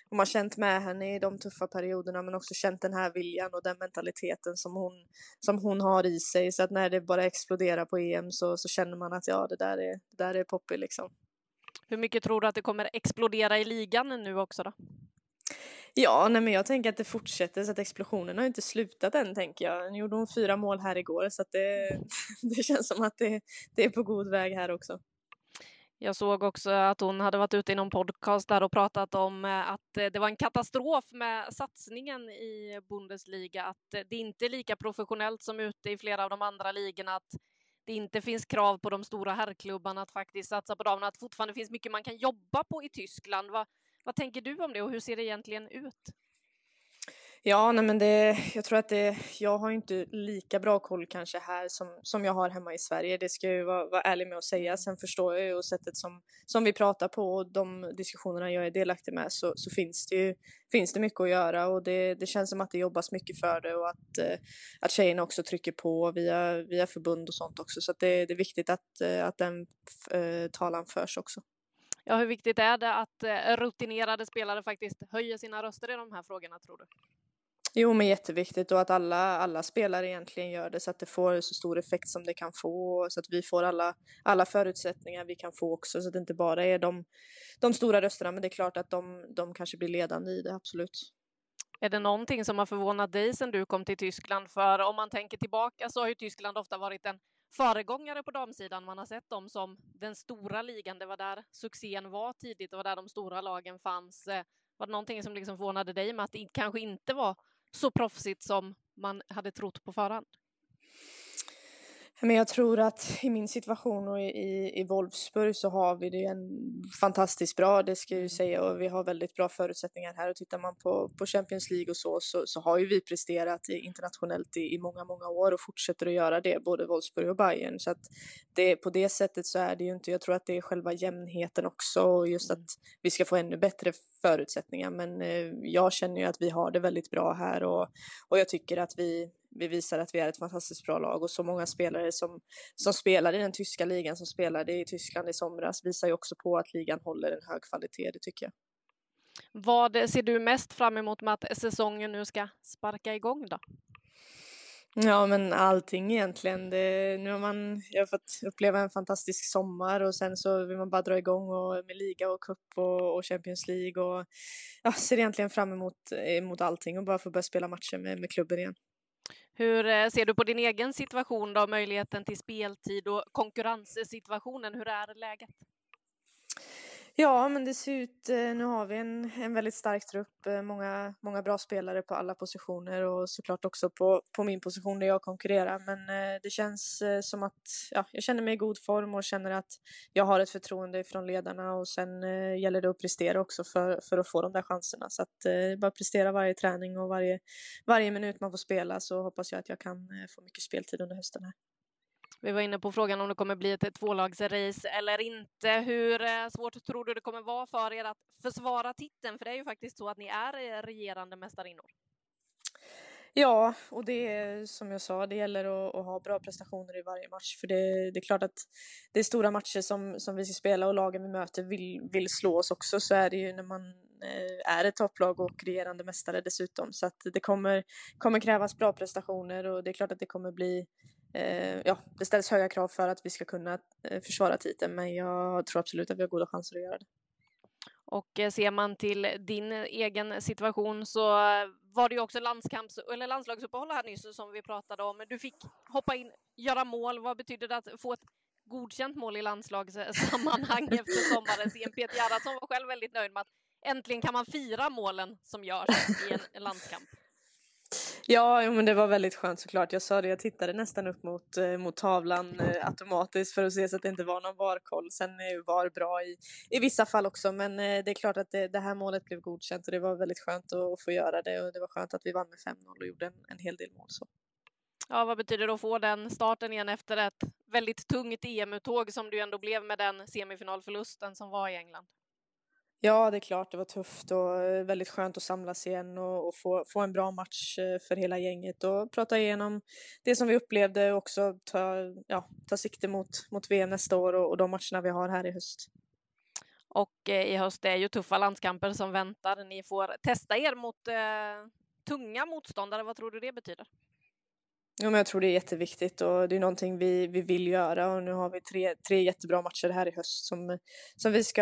har man känt med henne i de tuffa perioderna men också känt den här viljan och den mentaliteten som hon, som hon har i sig. Så att när det bara exploderar på EM så, så känner man att ja, det där är, det där är Poppy liksom. Hur mycket tror du att det kommer explodera i ligan nu också då? Ja, nej men jag tänker att det fortsätter så att explosionen har inte slutat än tänker jag. Nu gjorde hon fyra mål här igår så att det, (laughs) det känns som att det, det är på god väg här också. Jag såg också att hon hade varit ute i någon podcast där och pratat om eh, att eh, det var en katastrof med satsningen i Bundesliga, att eh, det inte är lika professionellt som ute i flera av de andra ligorna, att det inte finns krav på de stora herrklubbarna att faktiskt satsa på damerna, att fortfarande finns mycket man kan jobba på i Tyskland. Vad, vad tänker du om det och hur ser det egentligen ut? Ja, nej men det, jag tror att det, jag har inte lika bra koll kanske här som, som jag har hemma i Sverige. Det ska jag ju vara, vara ärlig med att säga. Sen förstår jag ju sättet som, som vi pratar på och de diskussionerna jag är delaktig med så, så finns det ju finns det mycket att göra och det, det känns som att det jobbas mycket för det och att, eh, att tjejerna också trycker på via, via förbund och sånt också. Så det, det är viktigt att, eh, att den eh, talan förs också. Ja, hur viktigt är det att eh, rutinerade spelare faktiskt höjer sina röster i de här frågorna tror du? Jo, men jätteviktigt och att alla, alla spelare egentligen gör det så att det får så stor effekt som det kan få så att vi får alla, alla förutsättningar vi kan få också så att det inte bara är de, de stora rösterna men det är klart att de, de kanske blir ledande i det, absolut. Är det någonting som har förvånat dig sedan du kom till Tyskland? För om man tänker tillbaka så har ju Tyskland ofta varit en föregångare på damsidan. Man har sett dem som den stora ligan. Det var där succén var tidigt. Det var där de stora lagen fanns. Eh, var det någonting som liksom förvånade dig med att det kanske inte var så proffsigt som man hade trott på förhand? Men jag tror att i min situation och i, i Wolfsburg så har vi det en fantastiskt bra, det ska jag ju säga, och vi har väldigt bra förutsättningar här. Och tittar man på, på Champions League och så, så, så har ju vi presterat internationellt i, i många, många år och fortsätter att göra det, både Wolfsburg och Bayern. Så att det, på det sättet så är det ju inte, jag tror att det är själva jämnheten också och just att vi ska få ännu bättre förutsättningar. Men eh, jag känner ju att vi har det väldigt bra här och, och jag tycker att vi, vi visar att vi är ett fantastiskt bra lag och så många spelare som, som spelar i den tyska ligan, som spelade i Tyskland i somras, visar ju också på att ligan håller en hög kvalitet, det tycker jag. Vad ser du mest fram emot med att säsongen nu ska sparka igång då? Ja, men allting egentligen. Det, nu har man, jag har fått uppleva en fantastisk sommar och sen så vill man bara dra igång och, med liga och cup och, och Champions League och ja, ser egentligen fram emot, emot allting och bara få börja spela matcher med, med klubben igen. Hur eh, ser du på din egen situation då, möjligheten till speltid och konkurrenssituationen? Hur är läget? Ja, men det ser ut, eh, nu har vi en, en väldigt stark trupp, eh, många, många bra spelare på alla positioner och såklart också på, på min position där jag konkurrerar. Men eh, det känns som att ja, jag känner mig i god form och känner att jag har ett förtroende från ledarna och sen gäller det att prestera också för, för att få de där chanserna. Så att bara prestera varje träning och varje, varje minut man får spela så hoppas jag att jag kan få mycket speltid under hösten här. Vi var inne på frågan om det kommer bli ett tvålagsrace eller inte. Hur eh, svårt tror du det kommer vara för er att försvara titeln? För det är ju faktiskt så att ni är eh, regerande mästarinnor. Ja, och det är som jag sa, det gäller att, att, ha bra prestationer i varje match. För det, det, är klart att det är stora matcher som, som vi ska spela och lagen vi möter vill, vill slå oss också. Så är det ju när man eh, är ett topplag och regerande mästare dessutom. Så att det kommer, kommer krävas bra prestationer och det är klart att det kommer bli eh, ja, det ställs höga krav för att vi ska kunna eh, försvara titeln, men jag tror absolut att vi har goda chanser att göra det. Och eh, ser man till din egen situation så var det ju också landskamps eller landslagsuppehåll här nyss som vi pratade om. Du fick hoppa in, göra mål. Vad betyder det att få ett godkänt mål i landslagssammanhang (laughs) efter sommarens EM? Peter Gerhardsson var själv väldigt nöjd med att äntligen kan man fira målen som görs i en (laughs) landskamp. Ja, men det var väldigt skönt såklart. Jag sa det, jag tittade nästan upp mot, eh, mot tavlan eh, automatiskt för att se så att det inte var någon VAR-koll. Sen är ju VAR bra i, i vissa fall också, men eh, det är klart att det, det, här målet blev godkänt och det var väldigt skönt att, få göra det och det var skönt att vi vann med 5-0 och gjorde en, en hel del mål. Så. Ja, vad betyder det att få den starten igen efter ett väldigt tungt EM-uttåg som du ändå blev med den semifinalförlusten som var i England? Ja, det är klart det var tufft och eh, väldigt skönt att samlas igen och, och, få, få en bra match eh, för hela gänget och prata igenom det som vi upplevde och också ta, ja, ta sikte mot, mot VM nästa år och, och de matcherna vi har här i höst. Och eh, i höst är ju tuffa landskamper som väntar. Ni får testa er mot eh, tunga motståndare. Vad tror du det betyder? Ja, men jag tror det är jätteviktigt och det är någonting vi, vi vill göra och nu har vi tre, tre jättebra matcher här i höst som, som vi ska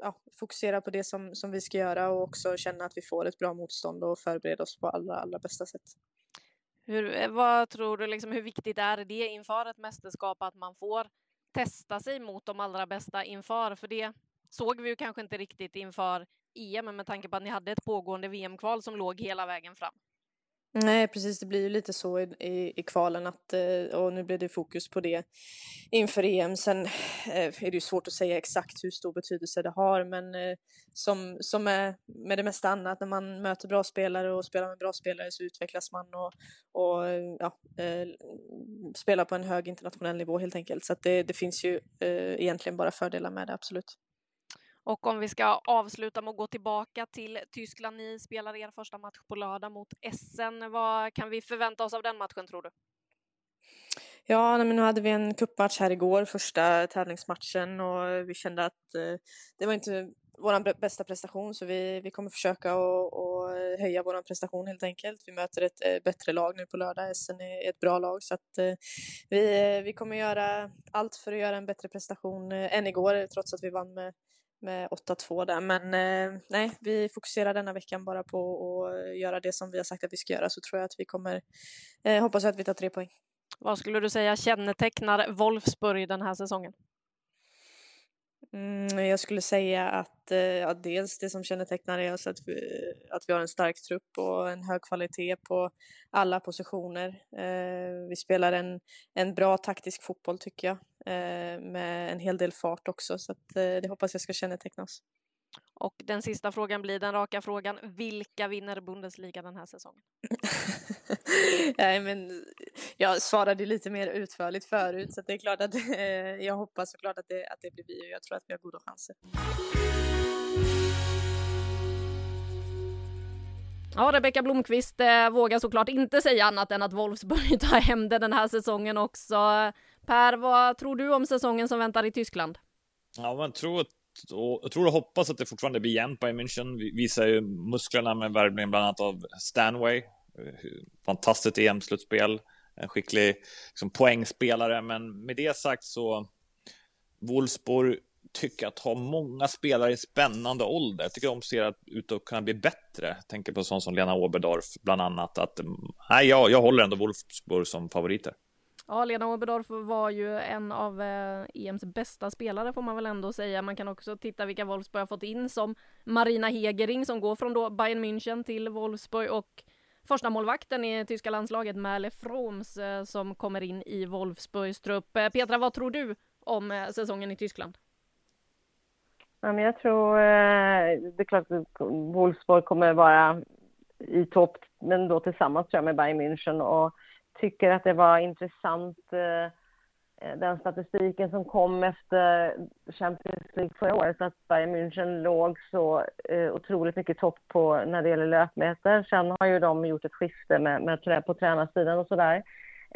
ja, fokusera på det som, som vi ska göra och också känna att vi får ett bra motstånd och förbereda oss på allra, allra bästa sätt. Hur, eh, vad tror du, liksom, hur viktigt är det inför ett mästerskap att man får testa sig mot de allra bästa inför? För det såg vi ju kanske inte riktigt inför EM med tanke på att ni hade ett pågående VM-kval som låg hela vägen fram. Nej, precis. Det blir ju lite så i, i, i kvalen att, eh, och nu blir det fokus på det inför EM. Sen eh, är det ju svårt att säga exakt hur stor betydelse det har, men eh, som, som med, med det mesta annat, när man möter bra spelare och spelar med bra spelare så utvecklas man och, och ja, spelar på en hög internationell nivå helt enkelt. Så att det, det finns ju egentligen bara fördelar med det, absolut. Och om vi ska avsluta med att gå tillbaka till Tyskland. Ni spelar er första match på lördag mot Essen. Vad kan vi förvänta oss av den matchen tror du? Ja, men nu hade vi en kuppmatch här igår, första tävlingsmatchen och vi kände att eh, det var inte vår bästa prestation så vi, vi kommer försöka och, höja vår prestation helt enkelt. Vi möter ett eh, bättre lag nu på lördag. Essen är ett bra lag så att eh, vi, eh, vi kommer göra allt för att göra en bättre prestation eh, än igår trots att vi vann med med 8-2 där. Men eh, nej, vi fokuserar denna veckan bara på att eh, göra det som vi har sagt att vi ska göra så tror jag att vi kommer, eh, hoppas att vi tar tre poäng. Vad skulle du säga kännetecknar Wolfsburg den här säsongen? Mm, jag skulle säga att eh, ja, dels det som kännetecknar är alltså att vi, att vi har en stark trupp och en hög kvalitet på alla positioner. Eh, vi spelar en, en bra taktisk fotboll tycker jag eh, med en hel del fart också så att, eh, det hoppas jag ska känneteckna oss. Och den sista frågan blir den raka frågan. Vilka vinner Bundesliga den här säsongen? (laughs) Nej, men jag svarade lite mer utförligt förut så det är klart att eh, jag hoppas såklart att det, att det blir vi och jag tror att vi har goda chanser. Ja, Rebecka Blomqvist eh, vågar såklart inte säga annat än att Wolfsburg (laughs) tar hem det den här säsongen också. Per, vad tror du om säsongen som väntar i Tyskland? Ja, man tror att och jag tror och hoppas att det fortfarande blir jämnt. Bayern München Vi visar ju musklerna med värvning bland annat av Stanway. Eh, fantastiskt EM-slutspel. en skicklig liksom, poängspelare. Men med det sagt så Wolfsburg tycker att ha många spelare i spännande ålder. Jag tycker de ser ut att kunna bli bättre. Jag tänker på sånt som Lena Oberdorf bland annat. Att, mm, nej, jag, jag håller ändå Wolfsburg som favoriter. Ja, Lena Oberdorf var ju en av eh, EMs bästa spelare får man väl ändå säga. Man kan också titta vilka Wolfsburg har fått in som Marina Hegering som går från då Bayern München till Wolfsburg och första målvakten i tyska landslaget Merle Froms eh, som kommer in i Wolfsburgs trupp. Eh, Petra, vad tror du om eh, säsongen i Tyskland? Ja, men jag tror, eh, det är klart att Wolfsburg kommer vara i topp, men då tillsammans tror jag med Bayern München och tycker att det var intressant eh, eh, den statistiken som kom efter Champions League förra året, att Bayern München låg så eh, otroligt mycket topp på när det gäller löpmeter. Sen har ju de gjort ett skifte med, med på tränarsidan och sådär.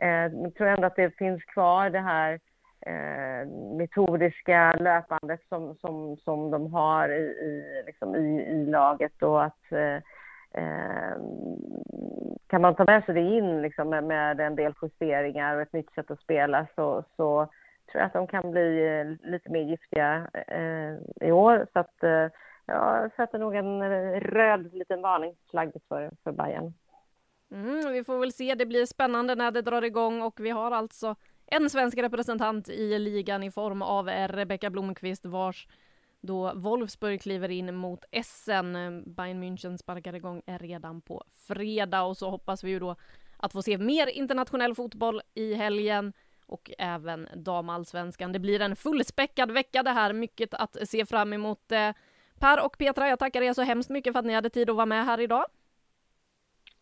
Jag tror ändå att det finns kvar det här eh, metodiska löpandet som, som, som de har i, i, liksom i, i laget och att eh, kan man ta med sig det in liksom med, med, en del justeringar och ett nytt sätt att spela så, så tror jag att de kan bli eh, lite mer giftiga eh, i år. Så att eh, jag sätter nog en röd liten varningsflagg för, för Bayern. Mm, vi får väl se, det blir spännande när det drar igång och vi har alltså en svensk representant i ligan i form av Rebecka Blomqvist vars då Wolfsburg kliver in mot Essen. Bayern München sparkar igång redan på fredag och så hoppas vi ju då att få se mer internationell fotboll i helgen och även damallsvenskan. Det blir en fullspäckad vecka det här, mycket att se fram emot. Eh, per och Petra, jag tackar er så hemskt mycket för att ni hade tid att vara med här idag.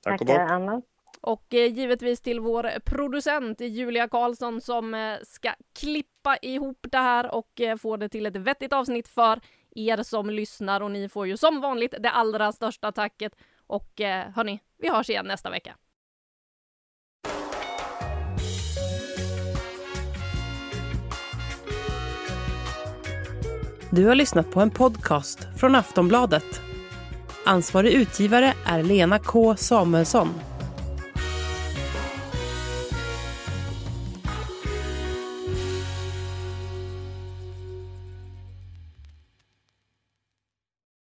Tack och bock. Och eh, givetvis till vår producent Julia Karlsson som eh, ska klippa ihop det här och eh, få det till ett vettigt avsnitt för er som lyssnar och ni får ju som vanligt det allra största tacket. Och hörni, vi hörs igen nästa vecka. Du har lyssnat på en podcast från Aftonbladet. Ansvarig utgivare är Lena K Samuelsson.